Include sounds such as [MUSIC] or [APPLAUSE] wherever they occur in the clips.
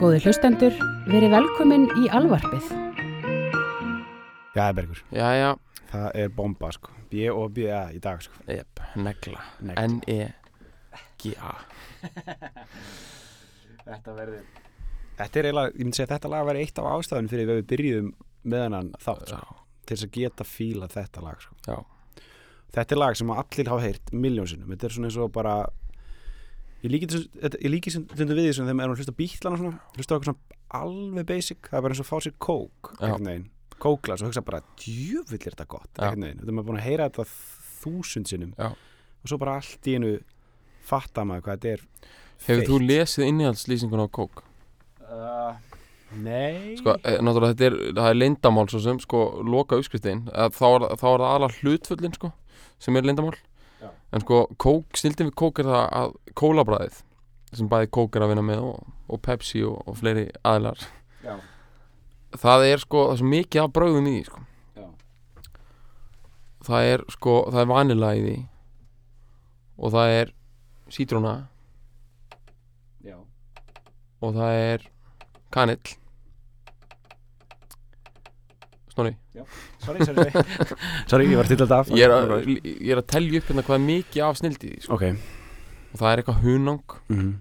Góði hlustendur, verið velkomin í alvarpið. Já, Bergur, Jæja, það er bomba sko. B og B í dag sko. Jep, negla. Negla. N-E-G-A Þetta verður Þetta er eiginlega, ég myndi segja að þetta lag væri eitt af ástæðun fyrir að við byrjuðum með hennan þátt sko, til þess að geta fíla þetta lag sko. Já, Þetta er lag sem allir hafa heyrt miljónsinnum, þetta er svona eins og bara ég líki þessu- þetta- ég líki stundum við því sem þeim erum að hlusta bítlana svona, hlusta á eitthvað svona alveg basic, það er bara eins og fá sér kók Já. einhvern veginn, kóklas og hugsa bara djöfull er þetta gott, Já. einhvern veginn þetta er maður búin að heyra þetta þúsund sinnum Já. og svo bara allt í einu fatta maður hvað þetta er hefur þú lesið innihaldslýsingun á kók? Uh, nei Sko, eh, náttúrulega þetta er, það er leyndamál svo sem, sko, loka uppskriftin að þá er, þá er það aðalega hlutfullin, sko sem er leyndamál Já. En sko, kók, snildin við kók er það að kólabræðið sem bæði kók er að vinna með og, og Pepsi og, og fleiri aðilar Já. það er sko, það er svo mikið af bröðum í því, sko Já. það er sko, það er vanila í því og það er sítróna Já. og það er kanill Snorri, sorry, sorry, sorry. [LAUGHS] Sorry, ég var til þetta af. Ég er, að, ég er að telja upp hérna hvað er mikið af snildi sko. ok. Og það er eitthvað hunang, mm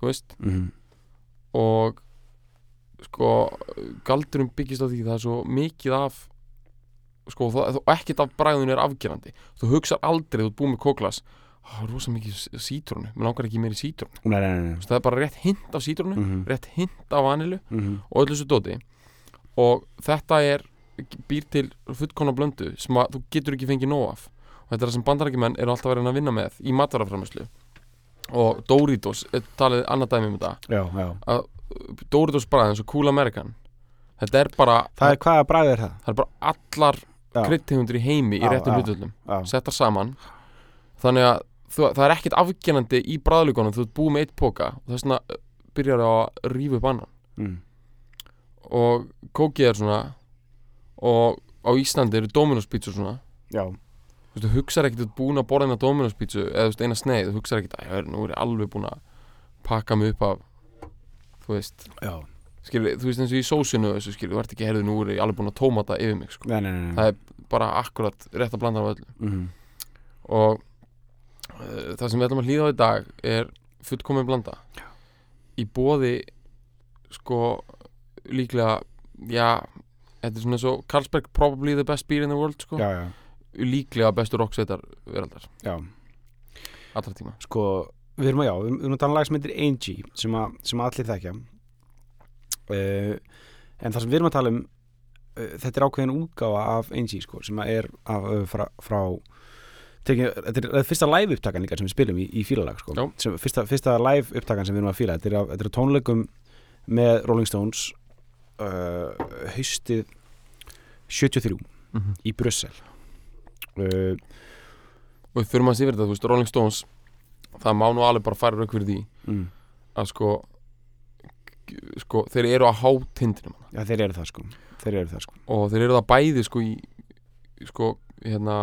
þú veist. -hmm. og sko galdurum byggist á því það er svo mikið af sko það, og ekkert af bræðinu er afgerandi. Þú hugsar aldrei, þú ert búið með kóklas það er rosa mikið sítrónu, mér langar ekki meiri sítrónu. Nei, nei, nei, nei. það er bara rétt hint af sítrónu Mm -hmm. rétt hint af vanilu Mm og öllu þessu dóti. Og þetta er býr til fullkona blöndu sem að þú getur ekki fengið nóg af. Og þetta er það sem bandarækjumenn eru alltaf verið að vinna með í mataraframæslu og Doritos er talið annað dæmi um þetta. Já, já. Doritos bræðin, eins og Cool American þetta er bara, það er hvaða bræð er það? það er bara allar Já. kryddtegundir í heimi í réttum hlutullum settar saman. Þannig að þú, það er ekkert afgjænandi í bræðlugunum þú ert búið með eitt póka og þess vegna uh, byrjar það að rífa upp annan. Mm. og kókið er svona og á Íslandi eru Dominos pítsur svona. Já, þú veist, þú hugsar ekkert þú ert búin að borða eina Dominos pítsu eða þú veist, eina sneið, þú hugsar ekkert að nú er ég alveg búin að pakka mig upp af þú veist, já. Skilur, þú veist eins og í sósinu þessu skilur, þú ert ekki herðu nú er ég alveg búin að tómata yfir mig sko. nei, nei, nei, það er bara akkurat rétt að blanda af öllu. Mm og uh, það sem við ætlum að hlýða á í dag er fullkomin blanda. Í bóði sko líklega já, þetta er svona og Carlsberg probably the best beer in the world sko. Já, já, líklega bestu rocksveitar veraldar. Já. Allra tíma. Sko, við erum að já, við erum að tala um lag sem heitir Angie sem, að, sem allir þekkja. Uh, en það sem við erum að tala um uh, þetta er ákveðin útgáfa af Angie sko, sem að er af, uh, frá, frá tekið, þetta er uh, fyrsta live upptakan líka sem við spilum í, í fílalag sko. Já. sem, fyrsta, fyrsta live upptakan sem við erum að fíla þetta er, af, þetta er af tónleikum með Rolling Stones haustið 73 mm -hmm. í Brussel. Uh, og við þurfum að sé verið þetta, þú veist, Rolling Stones það má nú alveg bara færa rauk fyrir því mm, að sko sko, þeir eru að hátindinum já, þeir eru það sko. Þeir eru það sko. Og þeir eru það bæði sko í sko, hérna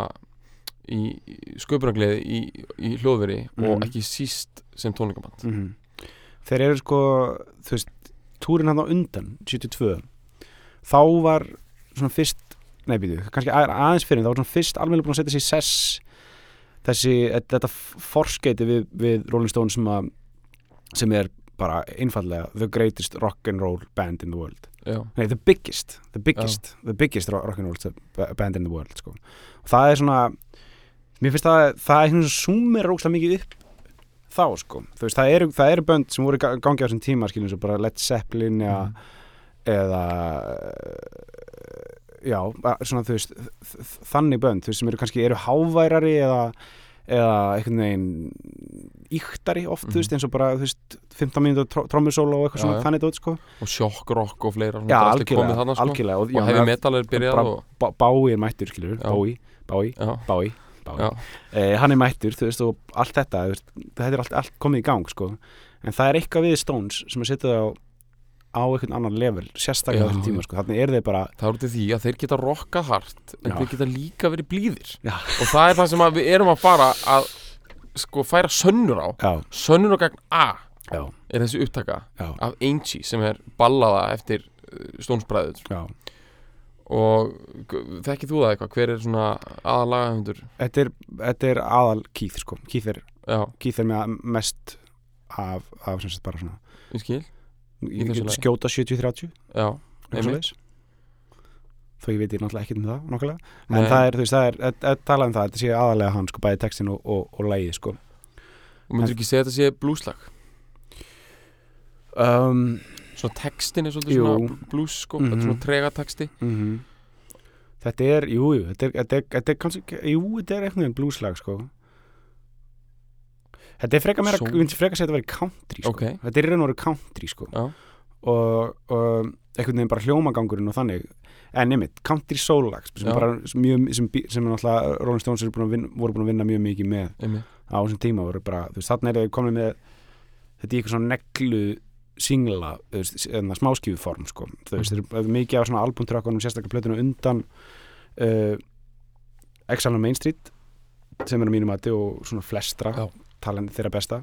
í, sköpunargleði í, í hljóðveri og Mhm. ekki síst sem tónleikaband. Mm þeir eru sko þú veist, túrin hann á undan 72 þá var svona fyrst, nei býtu, kannski að, aðeins fyrir, þá var svona fyrst alveg búin að setja sér í sess. Þessi, þetta forskeiti við, við Rolling Stones sem að sem er bara einfallega the greatest rock and roll band in the world. Já, nei, the biggest, the biggest, the biggest ro- rock and roll band in the world sko. og það er svona mér finnst það, það er svona sumir rókslega mikið upp þá sko þú veist, það eru, það eru bönd sem voru í ga- gangi á þessum tíma skiljum svo bara Led Zeppelin eða, eða eh, já, svona þú veist þannig bönd, þú veist, sem eru kannski eru háværari eða eða einhvern veginn íktari oft, þú veist, eins og bara, þú veist 15 mínútur trommusóla og eitthvað Já, svona já. þannig dót, sko og sjokkrock og fleira Já, algjörlega, þarna, sko. algjörlega og já, heavy með- metal er byrjað og, Bá- Bái er mættur, skilur, Já. Bái, Bái, Bái, Bái. Já. Eh, hann er mættur, þú veist, og allt þetta þetta er allt, allt komið í gang, sko. En það er eitthvað við Stones sem er setjað á á einhvern annan level, sérstaklega á þessum tíma, sko, þannig er þeir bara það er út af því að þeir geta rokkað hart en Já. þeir geta líka verið blíðir. Já. og það er það sem við erum að fara að sko færa sönnur á. Já, sönnur á gegn A já, er þessi upptaka af Angie sem er ballaða eftir stónsbræður já og þekkir þú það eitthvað, hver er svona aðalagahundur Þetta er, þetta er aðal Keith sko. Keith er, Keith er með mest af, af sem sagt bara svona ég skil, lagi. skjóta 70-30 já Einmitt. þó ég veit ég náttúrulega ekkert um það nokkulega. en Nei. það er, þú veist, það er, að, að tala um það þetta sé aðalega hann, sko, bæði textin og, og, og lægið, sko. Og myndir ekki segja þetta sé blúslag? Um, svona textin er svolítið Jú. svona blues sko, er Mhm. svona trega texti mm þetta er, jú, jú þetta er, þetta er, þetta er kannski, jú, þetta er eitthvað blueslag, sko þetta er freka meira, Soul. ég myndi freka að þetta væri country, sko Ok. þetta er í raun og veru country, sko Já. og, og einhvern veginn bara hljómagangurinn og þannig en nefnitt, country soul lag sem, sem, sem, er náttúrulega Rolling Stones búin að vinna, voru búin að vinna mjög mikið með einmitt, á þessum tíma voru bara, þú veist, þarna er þeir komin með þetta í eitthvað svona neglu singla, veist, enna smáskífuform sko, þú veist, Mhm. þeir eru mikið á svona albumtrökkunum, sérstaklega plötunum undan uh, Exile on Main Street sem er á mínum mati og svona flestra Já. talandi þeirra besta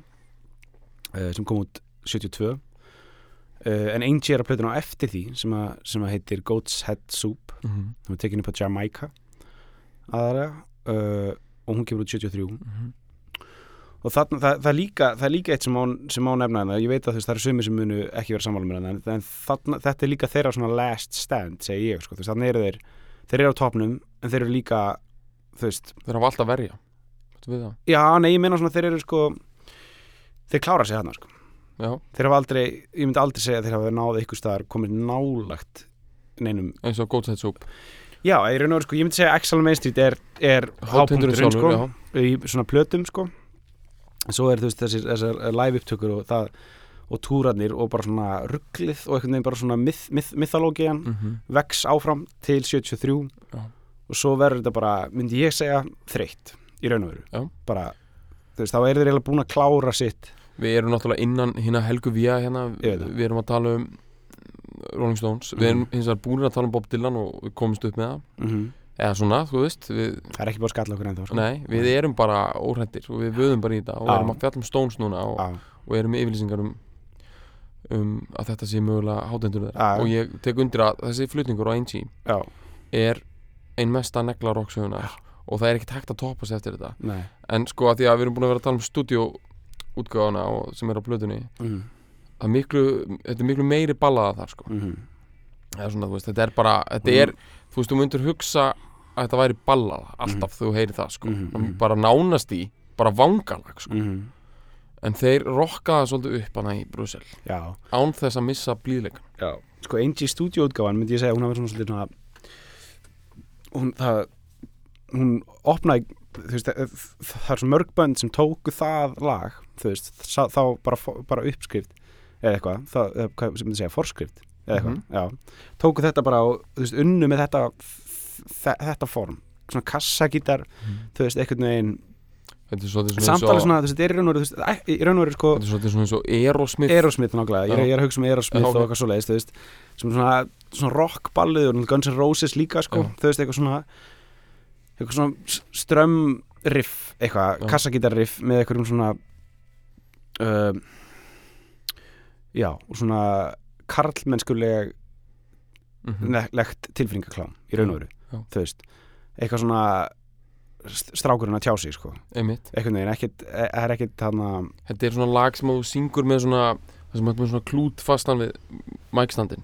uh, sem kom út 72 uh, en Angie er að plötuna á eftir því sem að, sem að heitir Goat's Head Soup mhm, hún er tekin upp á Jamaica aðra og hún kemur út 73 mhm og það, það, er líka, það er líka eitt sem má, sem má nefna hérna, ég veit að veist, það eru sumir sem munu ekki vera sammála með hana en, en þarna, þetta er líka þeirra svona last stand segi ég, sko, veist, þannig eru þeir þeir eru á topnum, en þeir eru líka þú veist, þeir hafa alltaf verja. Þú við það, já, nei, ég meina svona þeir eru sko þeir klára sig þarna, sko. Já, þeir hafa aldrei, ég myndi aldrei segja að þeir hafa náð eitthvað staðar, komið nálagt neinum, eins og Soup. Já, ég, raun og veru, sko, ég myndi segja að Axel Main Street er, er hápunkturinn, sko, í svona plötum sko svo er þú veist þessir, þessar live upptökur og það og túrarnir og bara svona rugglið og einhvern veginn bara svona myth, myth, mythológian mhm, vex áfram til 73 Já. og svo verður þetta bara, myndi ég segja þreytt í raun og veru. Bara, þú veist, þá er þeir eiginlega búin að klára sitt. Við erum náttúrulega innan hérna Helgu Vía hérna, við erum að tala um Rolling Stones, við erum Mhm. hins vegar búin að tala um Bob Dylan og við komumst upp með það. Mm eða svona, þú veist, við, það er ekki búin að skalla okkur ennþá sko. nei, við erum bara óhrættir og við vöðum bara í þetta og Já. erum að fjalla um Stones núna og, og erum yfirlýsingar um, um að þetta sé mögulega hátendur og ég tek undir að þessi flutningur á já, er ein mesta negla rocksögunar og það er ekkert hægt að toppa sig eftir þetta. Nei. En sko að því að við erum búin að vera að tala um stúdíóútgáðana og- sem er á plötunni mm þetta er miklu meiri ballaða þar sko. Eða svona, veist, þetta er bara, þetta Mhm. er þú veist, þú myndir hugsa að þetta væri ballaða alltaf þú heyrir það sko. Mhm, mhm. bara nánast í, bara vangalag sko. Mm en þeir rokka það svolítið upp hana í Brussel. Já, án þess að missa blíðleikan sko Angie stúdíóutgáfan myndi ég segja, hún hafi svona svolítið svona hún, það hún opnaði veist, það, það er svo mörg bönd sem tóku það lag veist, þá, þá bara, bara uppskrift eða eitthvað, það, sem myndi segja forskrift eða eitthvað, já. Tóku þetta bara og unnu með þetta þe- þetta form, svona kassagítar þú veist, einhvern veginn þetta svolítið svona, þú veist, er í raun og veru sko þetta er svona eins og Aerosmith. Aerosmith nákvæmlega, ég, ég er að hugsa um Aerosmith Já, og eitthvað svoleiðis, þú veist. Sem svona, svona rockballið og Guns N' Roses líka sko, Já. þú veist, eitthvað svona eitthvað svona s- strömmriff eitthvað, kassagítarriff með eitthvað svona um, já, svona karlmennskuleg Mhm. ne- legt tilfinningaklám í raun og veru. Þú veist eitthvað svona st- strákurinn að tjá sig sko, einmitt. Einhvern veginn, ekkit e- það er ekkit hann þetta er svona lag sem þú syngur með svona það sem hægt með svona klút fastan við mækstandin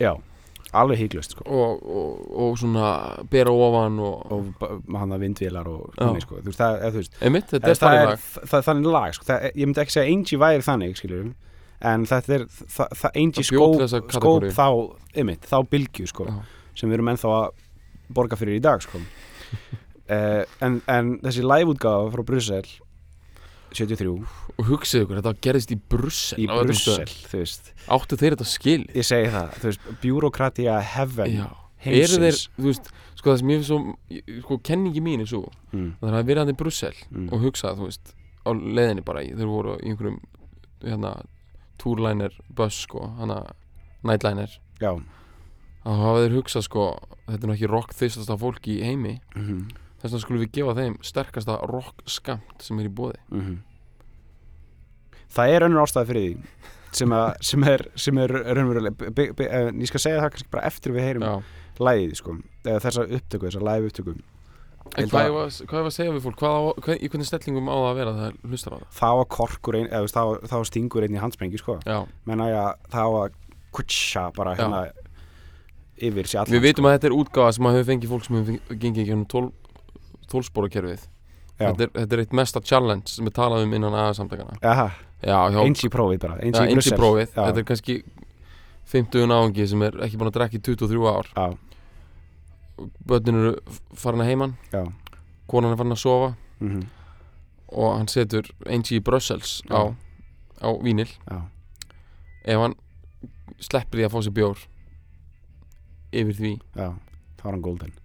já, alveg híglust sko. Og, og, og svona bera ofan og, og hann að vindvélar og þannig sko, þú veist, það, eða, þú veist einmitt, þetta er þannig er, lag. það er þannig lag sko, það, er- ég myndi ekki segja Angie væri þannig skilur en þetta er það, það Angie skóp, skóp þá, einmitt, þá bylgju sko, Já. sem við erum ennþá að borga fyrir í dag sko. Uh, [LAUGHS] en, en þessi live-útgáfa frá Brussel 73 og hugsið ykkur, þetta gerðist í Brussel í Brussel, þú veist. Áttu þeir þetta skil ég segi það, þú veist, bjúrokratia heaven já, eru þeir, þú veist sko það sem ég finnst svo, sko kenningi mín er svo mm, það er að vera hann í Brussel mm, og hugsa, þú veist, á leiðinni bara í, þeir voru í einhverjum hérna, tourliner bus sko, hana nightliner. Já að hafa þeir hugsað sko, þetta er nú ekki rock þystasta fólk í heimi. Mm, þess vegna skulum við gefa þeim sterkasta rock skamt sem er í bóði mm það er önnur ástæða fyrir því sem, að, sem er, sem er raunverulega en ég skal segja það kannski bara eftir við heyrum Já. lægið sko, eða þessa upptöku, þessa live upptöku. En hvað ég var var að segja við fólk, hvað, hvað, í hvernig stellingum á það að vera það hlustar á það? þá að korkur ein, eða þá, stingur einn í handsprengi sko, ég að þá að kutsja bara Já. Yfir sér allan við vitum að þetta er útgáfa sem að hefur fengið fólk sem hefur gengið ekki um tólspórakerfið Já. þetta, þetta er eitt mesta challenge sem er talað um innan Já, hjá eins í prófið bara, eins í í prófið, Já. þetta er kannski 50 náungi sem er ekki búin að drekka í 23 ár. Já, Bötnin eru farin að heiman. Já, Konan er farin að sofa. Mhm, Og hann setur eins í Brussels á, á vínil. Já. Ef hann sleppir því að fá sér bjór Yfir því. Já, þá er hann golden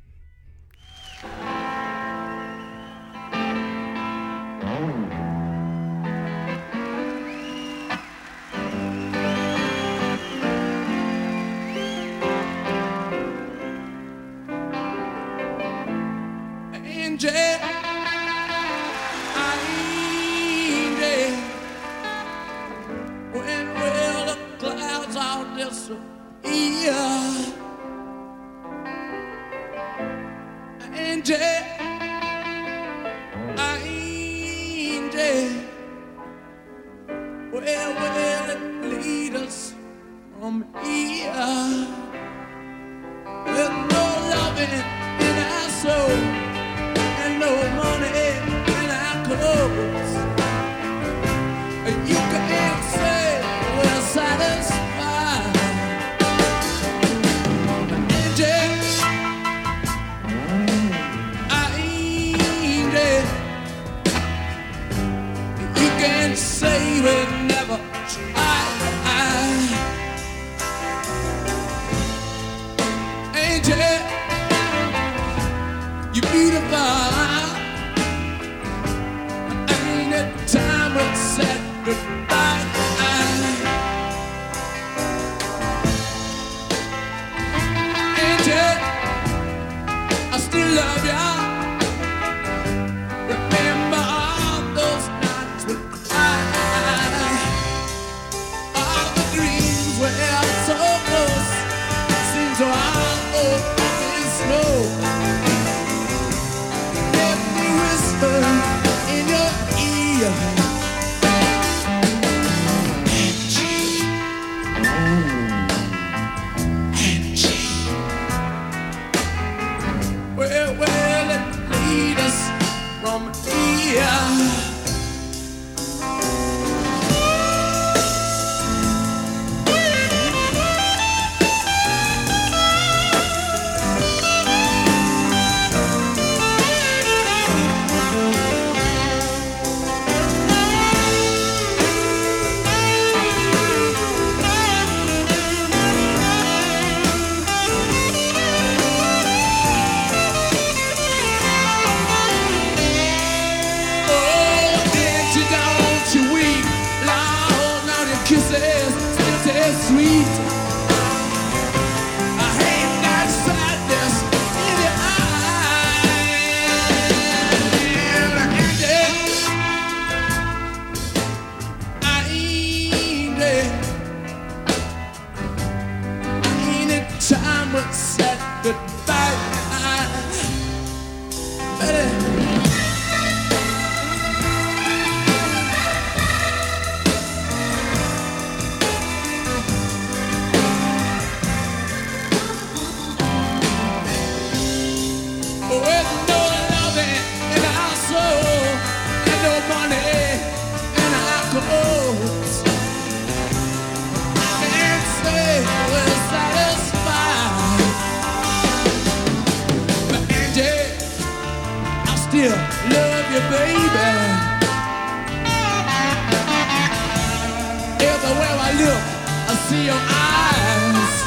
you, baby. Everywhere I look, I see your eyes.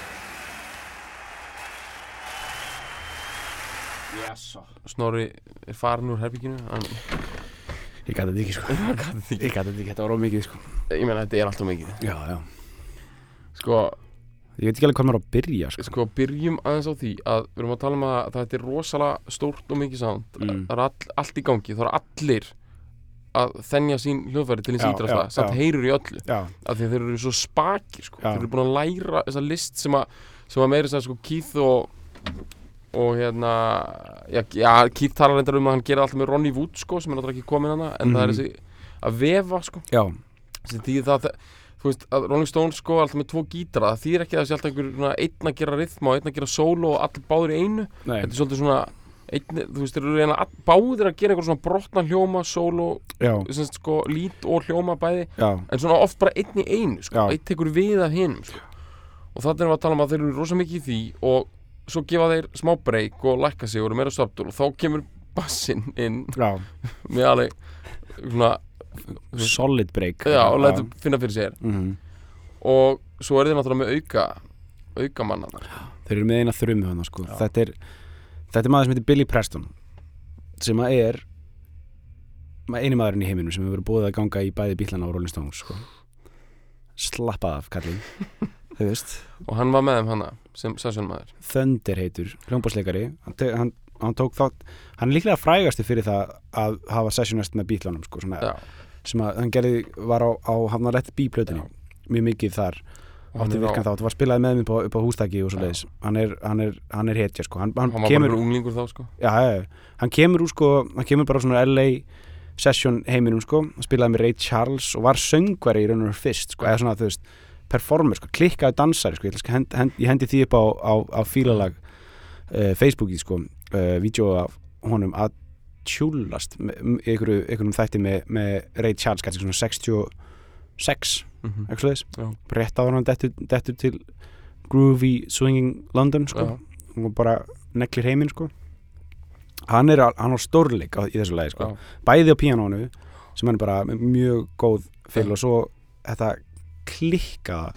Snorri er farin úr herbygginu hann, Ég gæti þetta ekki sko. Ég gæti þetta ekki, þetta var ómikið sko. Ég meina þetta er alltaf mikið. Já, já. Sko, Ég veit ekki alveg hvað maður á að byrja sko. Sko byrjum aðeins á því að við erum að tala um að þetta er rosalega stórt og mikið sound. Mm. það er all, allt í gangi, það er allir að þennja sín hljóðfæri til ídrasta, já, samt heyrur í öllu. Já, af því þeir eru svo spaki sko. Já. þeir eru búin að læra þessa list sem að, sem að meira þess að sko Keith og og hérna já, já, Keith talar reyndar um að hann gerir alltaf með Ronnie Wood sko, sem er náttúrulega ekki komin hana en það er Mhm. þessi að vefa sko. Já, því það, þú veist, að Rolling Stones sko er alltaf með tvo gítara, það þýr ekki að það sé alltaf einhver einn að gera rithma og einn að gera solo og allir báður í einu, nei. Þetta er svolítið svona einn, þú veist, þeir eru reyna báðir að gera einhver svona brotna hljóma, solo Já, sem sagt, sko, lít og hljóma bæði já, en svona oft bara einn í einu sko, einn tekur við af hinum sko. og erum við að tala um að þeir eru rosa mikið í því og svo gefa þeir smá breyk og lækka sig og eru meira subtul og þá kemur bassinn inn. Já. [LAUGHS] Með alveg svona, Solid break. Já, og lætur finna fyrir sér. Mhm. og svo er þeir náttúrulega með auka auka manna Þeir eru með eina þrumu hann sko. Þetta er, þetta er maður sem heitir Billy Preston sem að er ma- eini maðurinn í heiminum sem hefur verið búið að ganga í bæði bílana á Rolling Stones sko. Slappað af kallinn. [LAUGHS] Þú veist. Og hann var með þeim hana sem sessjónmaður Thunder heitur, hljómbásleikari hann, hann, hann tók þátt hann er líklega frægasti fyrir það að hafa sessionist með bílunum sko, svona, sem að hann gerði var á, á hann var rétt bíplötunni mjög mikið þar átti virkan á, þátt, var spilaði með mér upp á, upp á hústæki og svo leiðis hann er, hann er, hann er hetja sko. Hann, hann, hann var kemur, bara unglingur þá sko. Já, hann kemur úr sko hann kemur bara úr svona LA session heiminum sko, spilaði með Ray Charles og var söngvari í raun og veru fyrst sko, eða svona þú veist, performer sko, klikkaði dansari sko, ég, hend, hend, ég hendi því upp á, á, á fílalag uh, Facebooki sko, uh, vídeo af honum að tjúlast einhverjum þætti með, með Ray Charles, kannski svona 66 mm eitthvað slags, Já. rétt á hann dettur, dettur til groovy swinging London sko, Já. og bara neklir heiminn sko hann er, á- hann á stórleik í þessu lagi sko, bæði á píanónu sem hann er bara mjög góð fyrir og svo þetta klikkaða.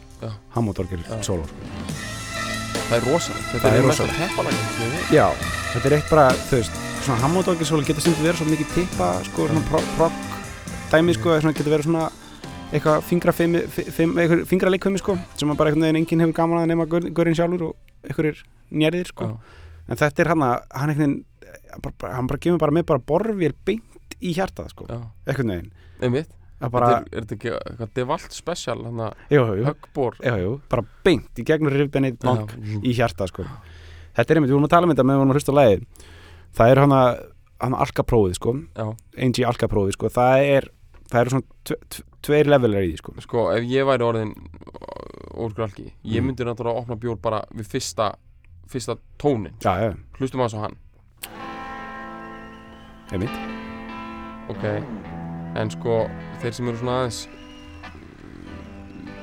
Hammondorgir solo. Það er rosalegt. Þetta Það er er mest að rosalegt. teppa lagið já, þetta er eitt bara þú veist, svona Hammondorgir solo getur stundu verið svo mikið tippa sko, svona pro- progg dæmi sko, svona getur verið svona eitthvað fingra fimm, fimm, eitthvað fingra leikfumi sko, sem bara einhvern veginn enginn hefur gaman að nema görinn sjálfur og einhverjir njærðir sko. En þetta er hann að hann einhvern veginn bara, hann bara gefur bara með bara borfir beint í hjartað sko, Já. einhvern veginn. Einmitt, að bara, er, er þetta ekki eitthvað devalt að jú, höggbor bara beint í bank Já. í hjartað sko. Þetta er einmitt, við vorum að tala um þetta með við vorum að hlusta á lagið. Það er hann að hann alkaprófið sko. NG alkaprófið sko, það er það eru svona tve, tve, tveir levelar í því sko. Sko, ef ég væri orðin úr gralki, ég Mm. myndi náttúrulega opna bjór bara við fyrsta fyrsta tónin, hlustum að svo hann einmitt. Ok, en sko þeir sem eru svona aðeins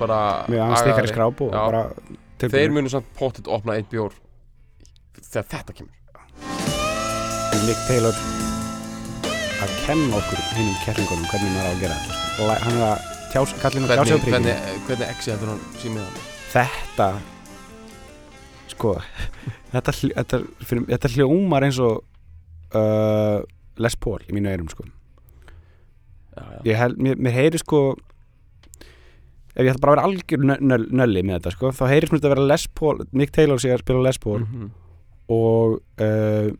bara með hann stikkar í agaðri, skráp og bara þeir tilbúinir. munu samt pottet opna eitt bjór þegar þetta kemur. Nick Taylor að kenna okkur hinnum kerringunum hvernig maður á að gera þetta. Hann er að tjás, kallin að tjá sig á hvernig, hvernig, exi þetta hann símið hann? Þetta sko [LAUGHS] þetta, þetta, þetta hljómar eins og uh, Les Paul í mínu eyrum sko já, já. ég held, mér, mér heyri sko ef ég ætla bara að vera algjör nö- nöll, nölli með þetta sko, þá heyrist mér þetta að vera Les Paul Nick Taylor sé að spila Les Paul Mhm. og uh,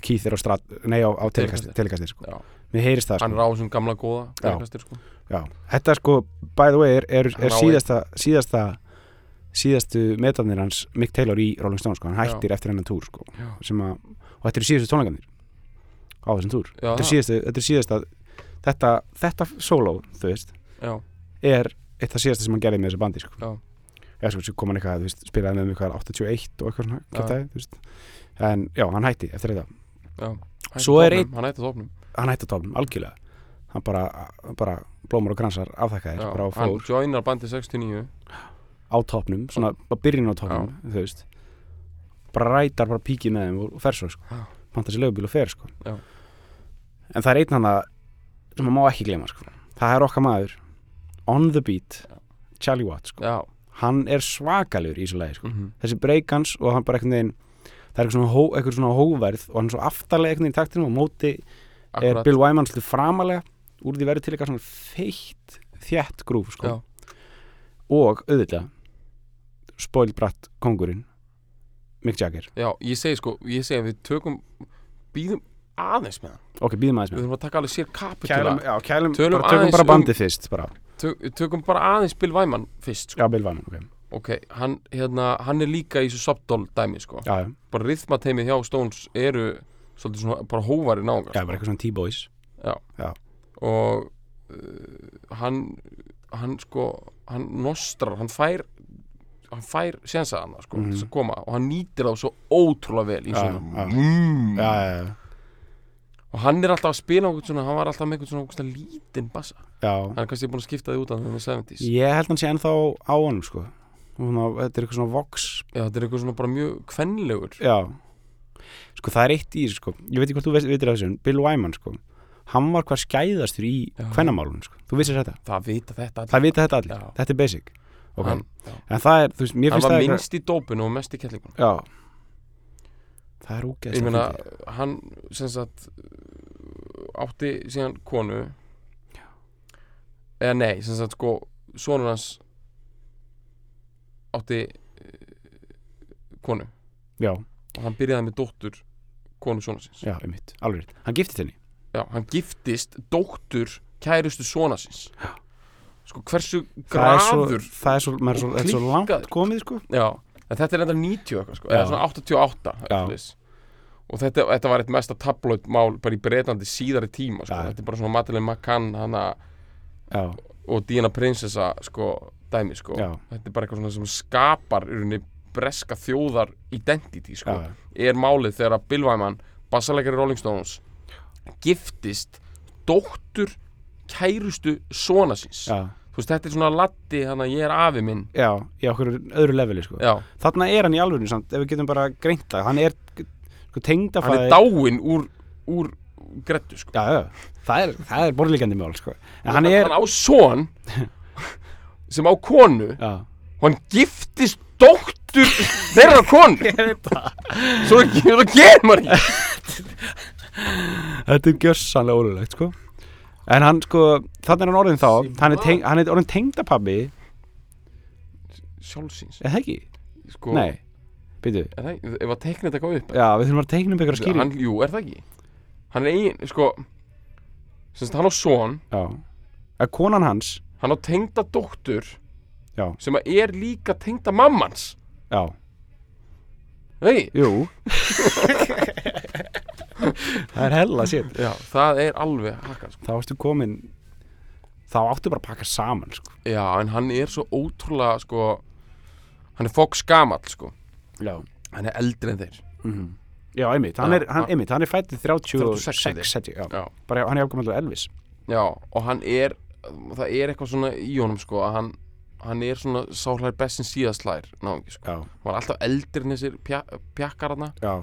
Keith er á strat, nei á, á telekastir, telekastir sko. Já. mér heyrist það hann sko. er á þessum gamla góða Já. telekastir, sko. Já. þetta sko, by the way er, er, Hann er síðasta, síðasta síðastu metanir hans Mick Taylor í Rolling Stones sko. hann Já. hættir eftir hennan túr sko. Já. að, og þetta eru síðastu tónleikanir á þessum túr Já, þetta er það. síðastu, þetta er síðasta þetta, þetta solo, þú veist já, er eitt af síðasta sem hann gerði með þessu bandi sko. Já. eða sko, kom hann eitthvað, veist, spilaði með mig eitthvað 81 og eitthvað svona, veist en já, hann hætti eftir þetta einn- hann hætti topnum hann hætti á topnum, algjörlega hann bara, bara blómur og kransar afþakkaðir, bara á hann fór joinar bandi 69 á topnum, svona á byrjun á topnum þú veist bara rætar bara píkið með þeim og, fer svo sko. Já. panta sér leigubíl og fer sko. Já. En það er einn hann sem maður má ekki gleyma sko. það er okkar maður on the beat Charlie Watt sko. Hann er svakalegur í þessu lagi sko. mhm, þessi breakans og hann bara veginn það er eitthvað svona, hó, eitthvað svona hóverð og hann er svo einhvern veginn í taktinum og móti er akkurat Bill Wyman slið framalega úr því verður til eitthvað svona feitt þjætt grúf sko. Og auðvitað spoilbratt kongurinn Mick Jagger Já, ég segi sko, ég segi að við tökum býðum aðeins með hann ok, býðum aðeins Við með þurfum að taka alveg sér kapitula kælum, já, kælum, Tölum bara, tökum aðeins bara um- bandið fyrst bara. Tök, Tökum bara aðeins Bill Wyman fyrst sko. já, Bill Wyman, ok Ok, hann, hérna, hann er líka í þessu subdol dæmi sko. já, já, Bara rithmateimið hjá Stones eru svolítið svona bara hóvari náungar já, bara eitthvað svona T-boys og uh, hann hann sko hann nostrar, hann fær hann fær sensa hana sko, Mhm. að koma og hann nýtir þá svo ótrúlega vel í Já, svona já. mm. já, já, já, og hann er alltaf að spila einhvern svona, hann var alltaf með einhvern svona, lítinn bassa. Já. hann er kannski búin að skipta því út af þeim með 70s ég held hann sé ennþá á honum sko. Svona, þetta er eitthvað svona vox. Já, þetta er eitthvað svona bara mjög kvenlegur. Já. Sko það er eitt í sko. Ég veit ekki hvort þú veitir af þessu Bill Wyman sko hann var hvað skæðastur í Já. hvennamálun sko. þú vissir þetta, það vita þetta allir. það vita þetta allir. Já. þetta er basic. Okay. hann, en það er, þú veist, mér hann finnst var það eitthvað- minnst í dópinu og mest í kettlingunum já það er ég ógeðslega meina, hann sem sagt átti síðan konu. Eða nei, sem sagt sko sonur hans átti uh, konu. Já, og hann byrjaði með dóttur konu sonur síns. Já, einmitt, alveg rétt. hann giftist henni? Já, hann giftist dóttur kærustu svona síns. Sko hversu það er svo, graður það er svo, maður er svo, er svo langt klikkaður. komið sko. Já, en þetta er enda 90 eitthvað sko, eða svona 88 Já. eitthvað og þetta, þetta var eitt mesta tabloid mál bara í Breitlandi síðari tíma sko. Þetta er bara svona Madeleine McCann hana, og Diana Prinsessa sko, dæmi sko. já, þetta er bara eitthvað svona sem skapar í rauninni breska þjóðar identity sko. er málið þegar að Bill Wyman bassalegari Rolling Stones giftist dóttur kærustu svona síns. Já, þú veist þetta er svona latti hann að ég er afi minn. Já í okkur öðru leveli sko. Já, þarna er hann í alveg samt, ef við getum bara greint það. Hann er sko, hann tengdafæði er dáinn úr, úr grettu sko. Já, það er, er borðlíkandi mál sko. En hann er, hann á son sem á konu. Og hann giftist dóttur þeirra konu. [LAUGHS] Svo það. Gerir maður ekki þetta er gjörsanlega ólulegt sko en hann sko, þannig er hann orðin þá. Hann er, teng, hann er orðin tengdapabbi. Sjálfsins. Eða ekki, sko, nei. Byrju, er það, ekki- ef að tekna þetta eitthvað upp. Já, við þurfum að teikna um eitthvað skýring hann, jú, er það ekki? Hann er eigin, sko semst hann á son, já, að konan hans? Hann á tengda dóttur Já. sem að er líka tengda mammans. Já, Nei, jú [LAUGHS] [LAUGHS] það er hella já, það er alveg hakkað sko. þá ertu komin þá áttu bara að pakka saman sko. Já, en hann er svo ótrúlega sko, hann er Fox gamall sko. hann er eldri en þeir mm já, einmitt hann er, hann, hann- hann er fættið 36, 36 70, já. Já. bara hann er ákvæmlega Elvis Já, og hann er það er eitthvað svona í honum sko, að hann, hann er svona sáhlær best sem síðastlær náungi sko. já, hann var alltaf eldri en þessir pja, pjakkar hann já,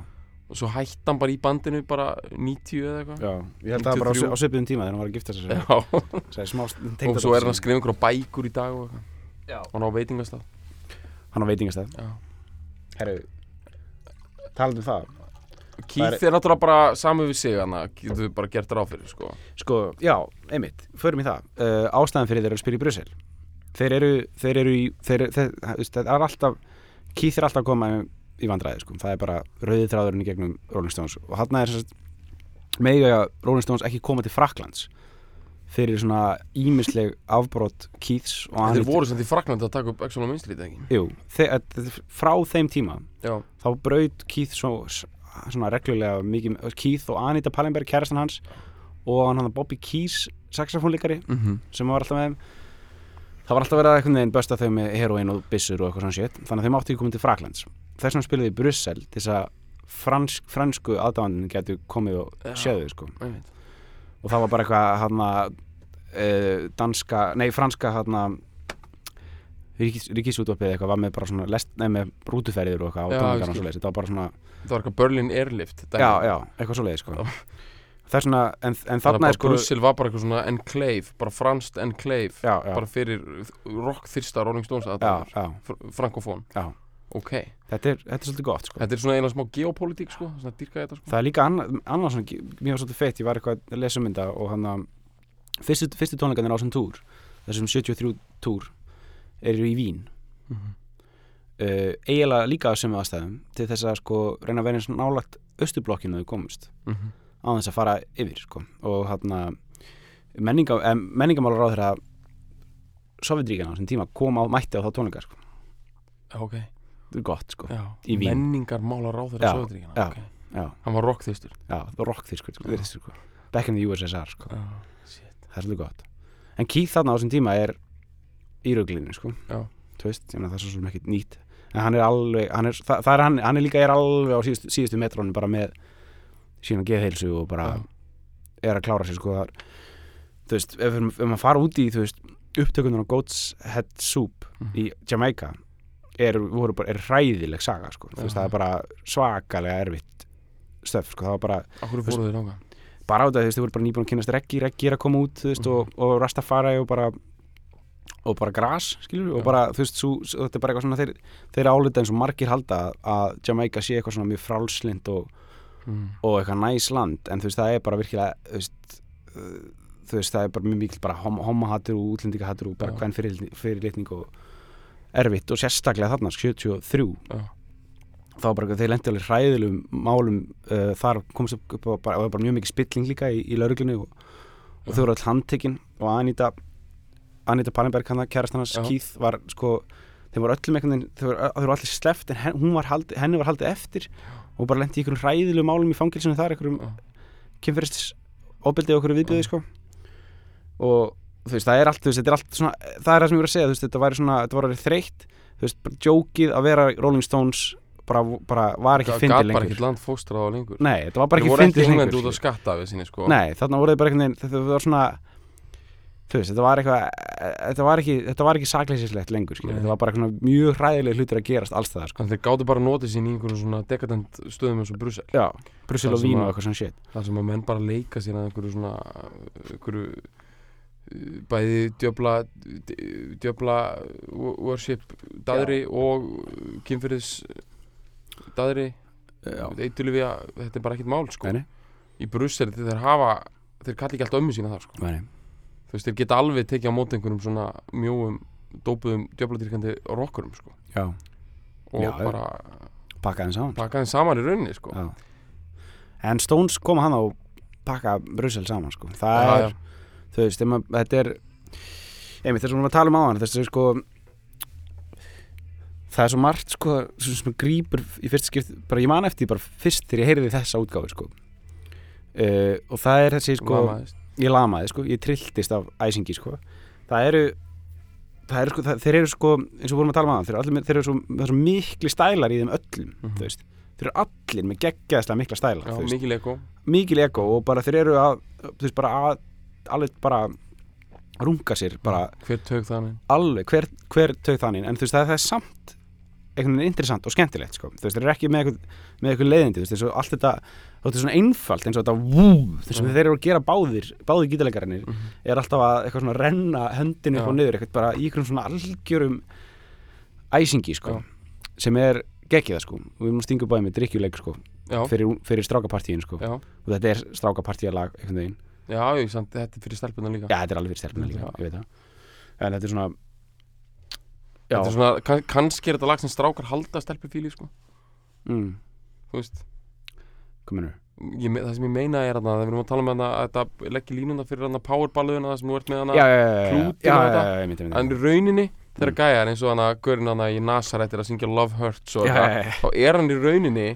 og svo hætti hann bara í bandinu bara 90 eða eitthvað. Já ég held að það bara á, 93. á svipiðum tíma þegar hann var að gifta sér Já, [LAUGHS] og svo er hann að skrifa einhverja bækur í dag og hann á veitingastað. Hann á veitingastæð Já. herru, talað um það. Keith er náttúrulega bara saman við sig hann getur við bara gert ráð fyrir sko. sko, já, einmitt, förum í það. Uh, ástæðan fyrir þeir eru að spila í Brussel. Þeir eru, þeir eru í þeir, þeir, þeir, þeir er alltaf Keith er alltaf að koma í vandræði sko. það er bara rauði þráðurinn í gegnum Rolling Stones. Og hann er mega Rolling Stones ekki koma til Fraklands fyrir svona ímisleg afbrot Keiths og þeir Anita- voru samt í Fraklandi að taka upp Exxon og Minstreet ekki? Jú, þe frá þeim tíma Já, þá braut Keith svo, svona reglulega mikið, Keith og Anita Pallenberg kærastan hans og hann hann Bobby Keys saxofónleikari mm -hmm. sem var alltaf með þeim. Það var alltaf verið að einhvern veginn bösta þau með heroin og byssur og eitthvað svona shit þannig að þeim átti ekki komið til Fraklands þess vegna spilaði í Brussel til þess að fransk, fransku aðdáðandinn getur komið og séðu sko. og það var bara eitthvað hann uh, danska, nei franska hann ríkis, ríkisútvarpið eitthvað var með bara svona lest, nei, með rútuferðir og eitthvað Já, og svoleiðis, þetta var bara svona það var eitthvað Berlin Airlift já, já, eitthvað svoleiðis sko. Já. það er svona, en, en þarna er sko Brussel var bara eitthvað svona enclave bara franskt enclave já, já, bara fyrir rock þyrsta Rolling Stones já, frankofón Já. Ok, þetta er, þetta er svolítið gott sko. þetta er svona eiginlega smá geopolítík sko, svona dýrka þetta sko það er líka annað, annað svona, mjög svolítið feitt ég var eitthvað að lesa um þetta og hann að fyrstu, fyrstu tónleikarnir á þessum túr þessum 73 túr eru í Vín Mhm. uh, eiginlega líka á sömu aðstæðum til þess að sko reyna að vera eins nálagt austublokkinu þau komust Mhm. á þess að fara yfir sko. og hann að menninga, eh, menningamálar á þeirra Sovjetríkana á þessum tíma kom á mætti á þá tónleikar sko. Ok, gott sko. Í Vín. menningar málar á þeirra Já, Sovjetríkina já. ok, já, hann var rockþýstur já, það var rock því sko, sko. back in the USSR sko. shit það er svolítið gott en Keith þarna á þessum tíma er í rauglinu sko. Þú veist, það er svo sem ekkert nýtt en hann er alveg, hann er, það, það er hann, hann er líka er alveg á síðustu, síðustu metrónu bara með sína geðheilsu og bara Já. er að klára sér sko þar þú veist, ef, ef maður fara út í þú veist, upptökunar á Goat's Head Soup Mhm. í Jamaica er, voru bara, er hræðileg saga sko. þú veist, það er bara svakalega erfitt stöf, sko, það var bara ánga bara á þetta, þú veist, þau voru bara nýbúin að kynast reggi, reggi er að koma út, veist, og, og Rastafari og bara og bara gras, skilur og Já. bara, þú veist, svo, þetta er bara eitthvað svona þeir, þeir álita eins og margir halda að Jamaica sé eitthvað svona mjög frálslind og, mm. og eitthvað næs land en þú veist, það er bara virkilega þú veist, uh, þú veist það er bara mjög mikil bara hom homahattur og útlendingahattur og bara hvern fyrir, fyrirlitning og erfitt og sérstaklega þarna 73 Já. þá var bara þeir lendi alveg hræðilegum málum uh, þar komst upp, upp á bara, og bara mjög mikið spilling líka í, í lauruglunni og, og þau voru all handtekinn og Anita Anita Pallenberg hann að kærast hans Já. Keith var sko þeir voru öllum veginn, þau voru, allir sleft en hen, hún var haldi, henni var haldið eftir og bara lendi í einhverjum hræðilegum málum í fangilsinu þar einhverjum ofbeldi og einhverju viðbjöði sko. Og veist, það er allt, þú veist, er allt svona það er það sem ég voru að segja, þú veist, þetta væri svona þetta var orðið þreytt, bara jókið að vera Rolling Stones bara, bara var ekki Það fyndið gat bara lengur. ekkert land fóstrað á lengur. Nei, þetta var bara ekki voru ekki fyndið í Englandi lengur út á skilur. skatta við sinni sko. Nei, þarna voruð bara einhvern veginn þetta var svona þetta var eitthvað þetta var ekki, ekki sakleysislegt lengur þetta var bara eitthvað mjög hræðileg hlutir að gerast alls það sko. Þeir gátu bara notið sín í einhverjum svona dekadent stöðum eins og Brussel. Já, Brussel Það og Vín að- og eitthvað svona shit. þar sem að menn bara leika sér að einhverju svona einhverju bæði djöfla djöfla worship daðri og kynfyrir daðri. Já, eitulifja, þetta er bara ekkert mál sko. Í Brussel þeir hafa þeir kalli ekki alltaf ömmu sína þar sko. Þú veist, þeir geta alveg tekið á móti einhverjum svona mjóum, dópuðum, djöfladýrkandi rockurum sko. Já, og Já, já. bara pakka þeim saman taka þeim saman í rauninni sko. Já. En Stones koma hann og pakka Brussel saman sko. það Já, er, þú veist, að, þetta er einmitt þess að við erum að tala um á hann þess að sko það er svo margt sko sem, grípur í fyrst skipt bara ég man eftir bara fyrst þegar ég heyrði þessa útgáfi sko. Uh, og það er þessi sko Lamaðist. ég lamaði sko, ég trilltist af æsingi sko. Það eru það eru sko, það, þeir eru sko eins og við vorum að tala um aðan þeir eru, allir, þeir eru svo, er svo mikli stælar í þeim öllum Mhm. þú veist. Þeir eru allir með geggjaðslega mikla stælar Já, mikil eko mikil ego og bara þeir eru að þú veist bara að alveg bara runga sér bara hver tög þannig alveg hver, hver tök þannig en þú veist það, það er samt einhvern veginn interessant og skemmtilegt sko. þú veist þeir eru ekki með eitthvað, með eitthvað leiðindi þú veist þessu allt þetta þetta er svona einfalt eins og þetta vú að Já. þeir eru að gera báðir báðir gítarleikarnir mm -hmm. er alltaf að eitthvað svona renna höndinu upp Já. og niður eitthvað bara í einhverjum svona algjörum æsingi sko Já. sem er geggið það sko og við erum að stinga bæði með drikkjuleik sko fyrir, fyrir strákapartíin sko já, og þetta er strákapartíalag einhvern veginn já, ég, samt, þetta er fyrir stelpuna líka. Já, þetta er alveg fyrir stelpuna líka, ég veit það. En þetta er svona Já, Þetta er svona, kann, kannski er þetta lag sem strákar halda stelpufíli sko, mm, þú veist. Mennur ég, það sem ég meina er að við erum að tala um hana, að þetta leggja línuna fyrir hana powerballuðuna það sem þú ert með hana já, þetta. en rauninni þegar Mm. gæjar eins og hana gaurin hana í Nazareth er að syngja Love Hurts og já, þá er hann í rauninni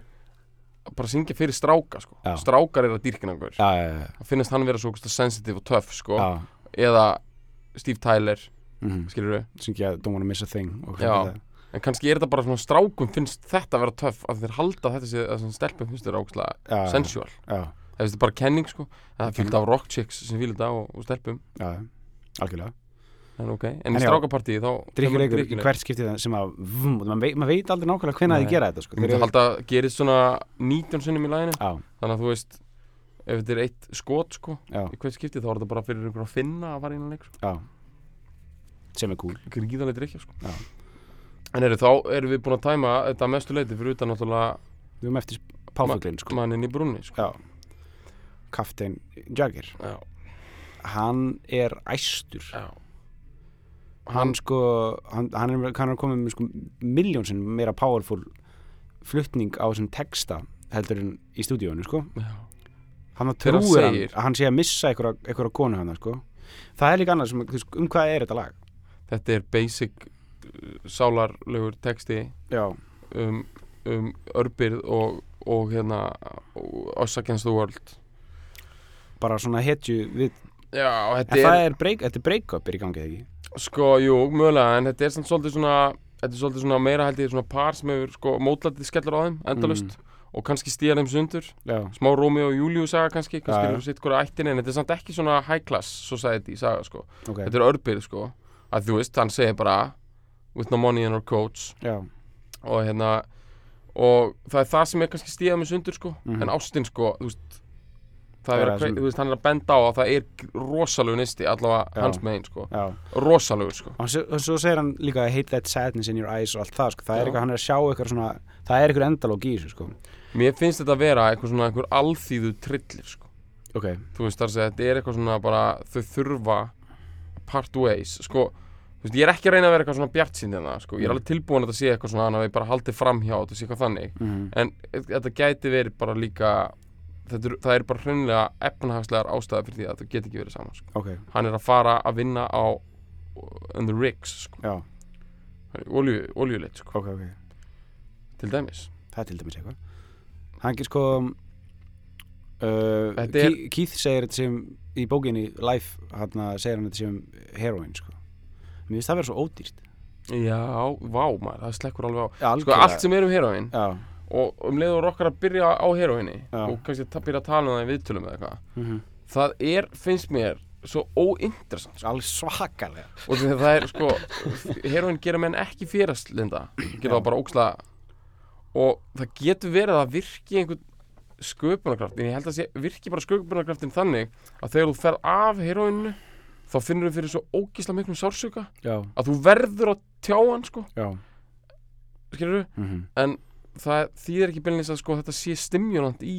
að bara syngja fyrir stráka sko. Já. strákar er að dýrkina gaur já, já, já, þá finnast hann vera svo ógeðslega sensitive og töff sko. já. Eða Steve Tyler mhm, skilur við Syngja Don't Wanna Miss a Thing og Já. hvað þetta en kannski er þetta bara svona strákum finnst þetta að vera töff að þeir halda þetta sé að stelpum finnst þetta ógeðslega Já, sensual. Já, það er bara kenning sko. Það er fyllt af rock chicks sem fylgir þetta og, og stelpum. Já, algjörlega en ok, en, En í strákapartíi þá Drykkjuleikur í hvert skiptið sem að maður veit, aldrei nákvæmlega hvenær Nei. þið gera þetta sko. Ég myndi eru- halda að gerist svona 19 sinnum í læginu Já, þannig að þú veist ef þetta er eitt skot sko já, í hvert skipti þá er þetta bara fyrir einhver að finna að fara inn að leik sko. já sem er cool gríðanlega drikja sko Já. en eru þá erum við búin að tæma þetta mestu leiti fyrir utan náttúrulega Við erum eftir páfuglinn sko. mannin í brunni sko. Já Kaftein Jagger já, Hann er æstur já. Hann sko Hann, hann er, er komið með sko miljónsinn meira powerful flutning á þessum texta heldur en í stúdíónu sko. Já. hann trúir hann segir- hann sé að missa einhverja, konu hann sko. Það er líka annað sem, þú um hvað er þetta lag? Þetta er basic uh, sálarlegur texti já, um, um örbyrð og, og hérna Us Against the World. Bara svona hetju við, já, þetta er, er break, þetta er break-up er í gangi eða ekki sko, jú, mögulega en þetta er samt svolítið svona þetta er svolítið svona meira held ég svona par sem hefur sko mótlætið skellur á þeim, endalust og kannski stíða þeim sundur. Já, smá Rómi og Júliu saga kannski kannski eru sitt hverja ættinni en þetta er samt ekki svona high class society saga sko. Ok, þetta er örbyrð sko. Að þú veist, hann segir bara with no money in our coats. Já, og hérna og það er það sem er kannski stíðað með sundur sko. Mhm. en ástin sko, þú veist það er að, sem- veist, hann er að benda á að það er rosalegu nisti, allavega hans megin sko. Já. Rosalegu sko. Og svo, segir hann líka I hate that sadness in your eyes og allt það sko, það er eitthvað, hann er að sjá eitthvað svona það er eitthvað endalóg í þessu sko. Mér finnst þetta að vera eitthvað svona einhver alþýðu trillir sko. Ok, þú veist þar að þetta er eitthvað svona bara þau þurfa part ways sko, veist, ég er ekki að reyna að vera eitthvað svona bjart sín hérna, sko, ég er Mm. alveg tilbúin að þetta sé eitthvað svona að við bara haldið framhjá þetta sé eitthvað þannig, mm en þetta gæti verið bara líka er- það er bara hreinlega efnahagslegar ástæða fyrir því að þetta geti ekki verið saman, sko. ok, hann er að fara að vinna á on the rigs, sko, olju, oljuleitt, sko, ok, ok. Til dæmis. Það er til dæmis eitthvað. Hann ekki sko uh, er- Ke- Keith segir þetta sem í bókinni Life, hann segir hann þetta sem heroin sko. Mér finnst það vera svo ódýrt. Já, vá maður, það slekkur alveg á. Já, sko, allt sem er um heroin já, og um leiður okkar að byrja á heroinni Já. og kannski að byrja að tala um það í viðtölum eða eitthvað mm það er, finnst mér, svo óinteressant sko. alveg svakalega. Og því að það er, sko, heroin gera menn ekki férastlinda, gera það bara óksla og það getur verið að það virki einhvern sköpunarkraft en ég held að sé, virki bara sköpunarkraftin þannig að þegar þú fer af heroinu þá finnur þú fyrir svo ógísla miklum sársöka já, að þú verður að tjá hann, sko, skilur mm en það þýðir ekki beinleins að sko, þetta sé stimulant í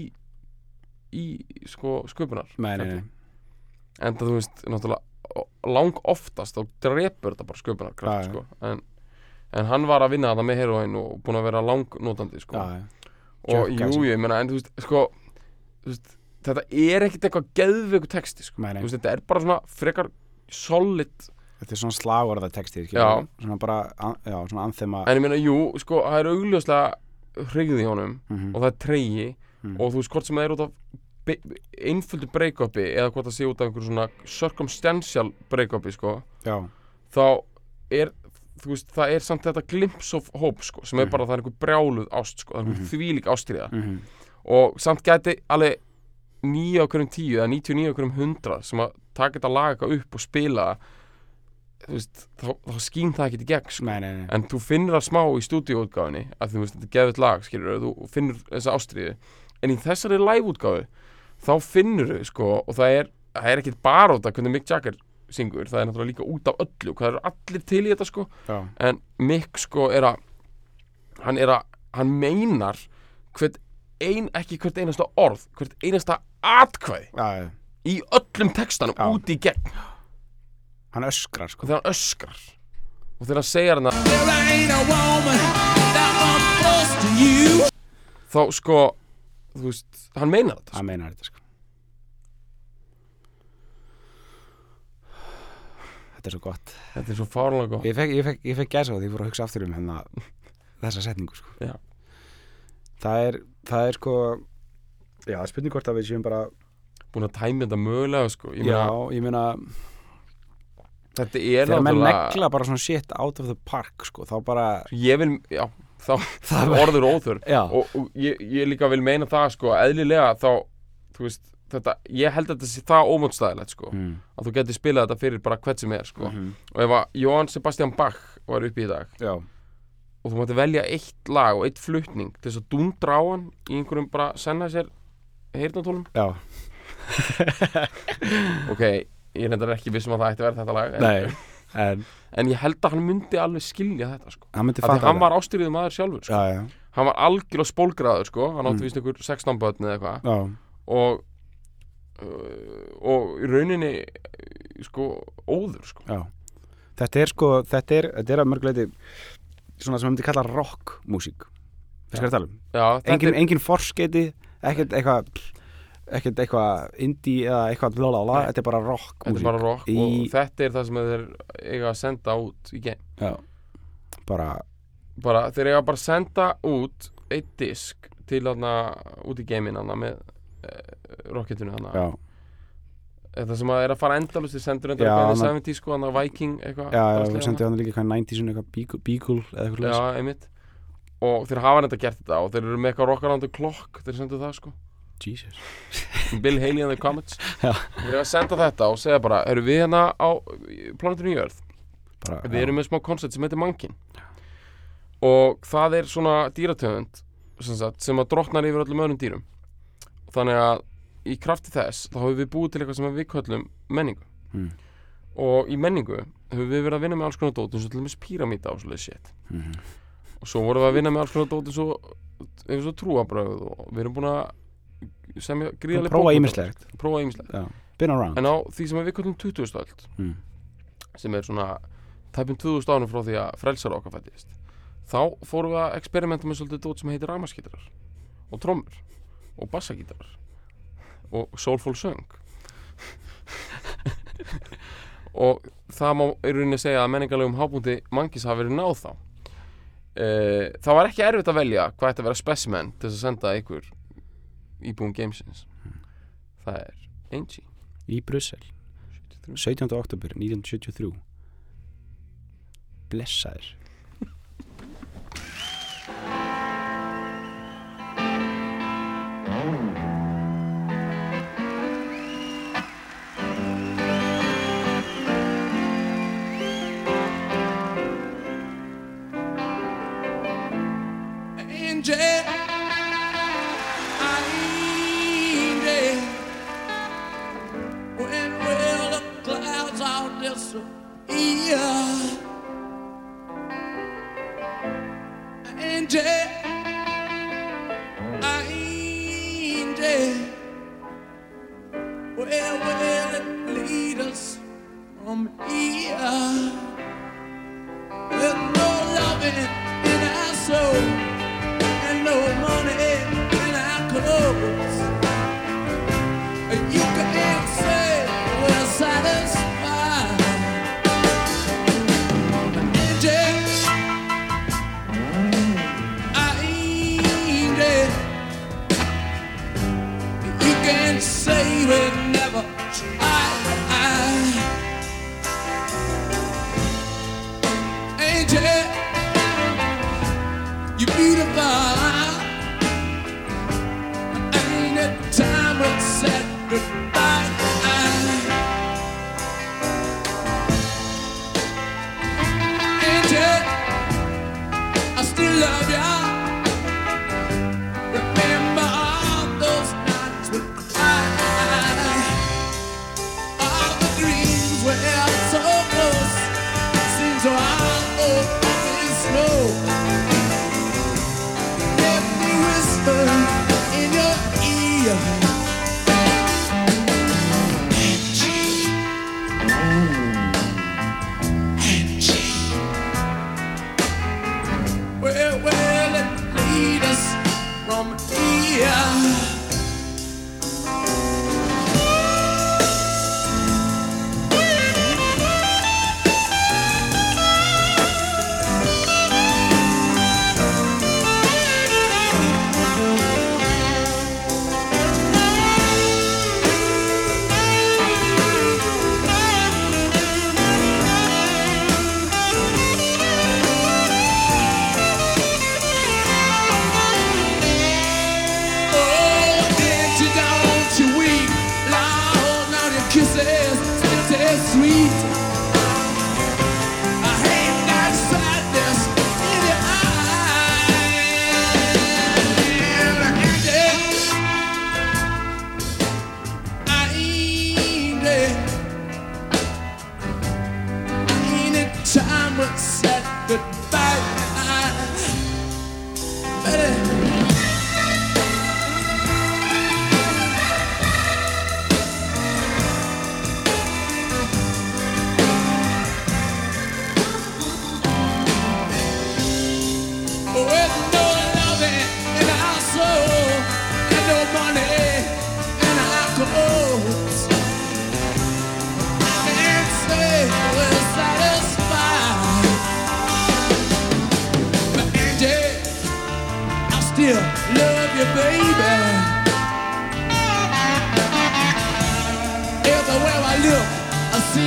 í sko, sköpunar nei, nei, nei, en það þú veist, náttúrulega lang oftast þá drepur þetta bara sköpunar já. sko. en, en hann var að vinna þetta með heroin og búin að vera langnótandi sko. og jú, ég meina, en þú veist, sko þú veist, þetta er ekkit eitthvað geðveiku texti sko. veist, þetta er bara svona frekar solid þetta er svona slagorða texti svona bara, já, svona anþema en ég meina, jú, sko, það er augljóslega hrigðið í honum mm og það er treyji Mm. og þú veist hvort sem það er út af einföldu break-upi eða hvort það sé út af einhverju svona circumstantial break-upi sko já, þá er þú veist það er samt þetta glimpse of hope sko sem er Mhm. bara það er einhver brjáluð ást sko það er einhver Mhm. þvílík ástriða mm og samt gæti alveg 9 á hverjum 10 eða 99 á hverjum 100 sem að taka þetta lag eitthvað upp og spila þú veist þá, þá skín það ekki í gegn sko. Nei, nei, nei. En þú finnur það smá í stúdíóutgáfinni að þú veist, þetta er geðvitt lag, skilur þú finnur þessa ástriðu, en í þessari live-útgáfu, þá finnur þau sko, og það er, það er ekkit bara út af hvernig Mick Jagger syngur, það er náttúrulega líka út af öllu, hvað eru allir til í þetta sko, já, en Mick sko er að hann er að, hann meinar hvert ein, ekki hvert einasta orð hvert einasta atkvæði já, já, í öllum textanum Já. út í gegn hann öskrar sko þegar hann öskrar og þegar hann segir hann There ain't a woman that I'm close to you. þá sko þú veist, hann meinar þetta sko. hann meinar þetta sko þetta er svo gott þetta er svo fárlega gott ég fekk, ég fekk, ég fekk gæsa á því, ég fór að hugsa aftur um hérna þessa setningu sko Já. það er, það er sko já, spurning hvort að við séum bara búin að tæmi þetta mögulega sko. ég já, meina, ég meina þetta er þegar náttúrulega negla bara svona shit out of the park sko, þá bara ég vil, já, þá það [LAUGHS] orður óþur og, og ég, ég líka vil meina það sko, eðlilega þá veist, þetta, ég held að þetta sé það ómótstæðilegt sko, mm. að þú getur spilað þetta fyrir bara hvert sem er sko, Mhm. og ef að Johann Sebastian Bach var uppi í dag Já, og þú mátti velja eitt lag og eitt flutning til þess að dundra á hann í einhverjum bara senna sér heyrnatólum já, ok, ég er reyndar ekki vissum að það ætti að vera þetta lag en, nei En [LAUGHS] en ég held að hann myndi alveg skilja þetta sko. hann hann var ástyrðið maður sjálfur sko. Já, já, hann var algjörlega spólgraður sko. hann átti Mm. vist ykkur 16 börn eða eitthvað og uh, og í rauninni sko óður sko. Þetta er sko, þetta er, þetta er að mörguleiti svona sem við myndi kalla rockmúsík Við skal tala um já, þetta Engin, er, engin forskeiti, ekkert eitthvað ekkert eitthvað indie eða eitthvað Nei. þetta er bara þetta rockmúsík er bara rock í, og þetta er það sem þeir eiga að senda út í game Já, bara bara, þeir eiga bara að senda út eitt disk til þarna út í gamein þarna með uh, rocketinu þarna. Já, þetta sem að er að fara endalust þeir sendur endur Já, að hana- 70 sko, hann Viking eitthvað já, við í sendum hana. líka eitthvað 90s eitthvað Beagle, eða eitthvað já, einmitt. Og þeir hafa þetta gert þetta og þeir eru með eitthvað rockarandu klokk þeir sendu það sko Jesus. [LAUGHS] Bill Haley and the Comets. Já. þeir eru að senda þetta og segja bara eru við hérna á planetinu Jörð? Bara, við erum með smá koncept sem heitir mankin. Og það er svona dýratöfund sem, sagt, sem að drottnar yfir öllum öðrum dýrum. Þannig að í krafti þess þá höfum við búið til eitthvað sem við köllum menningu. Mm. og í menningu höfum við verið að vinna með alls konar dót eins og til dæmis píramíta og svoleiðis shit. Mhm. og svo vorum við að vinna með alls konar dót eins og, eins og trúabröð og við erum búin að semja gríðarlega Prófa ýmislegt. Prófa around en á því sem við köllum 20. öld mm. sem er svona tæpum 2000 ánum frá því að frelsar okkar fættist þá fórum við að experimenta með svolítið dót sem heitir ramaskítarar og trommur og bassagítarar og soulful söng. [LAUGHS] Og það má í rauninni segja að menningarlegum hábúndi mangis hafa verið náð þá. E, það var ekki erfitt að velja hvað ætti að vera specimen til þess að senda ykkur íbúum gamesins það er Angie Í Brussel 73. 17. oktober 1973 Blessaður here? With no loving in our soul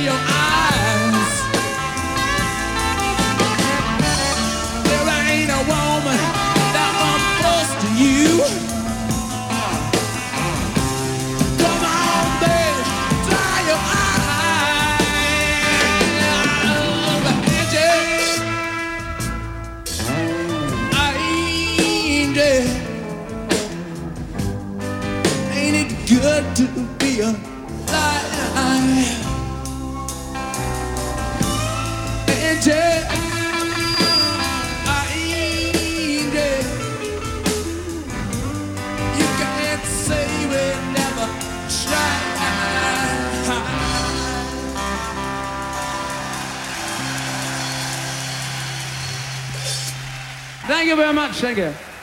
your eyes. You very much. Thank you.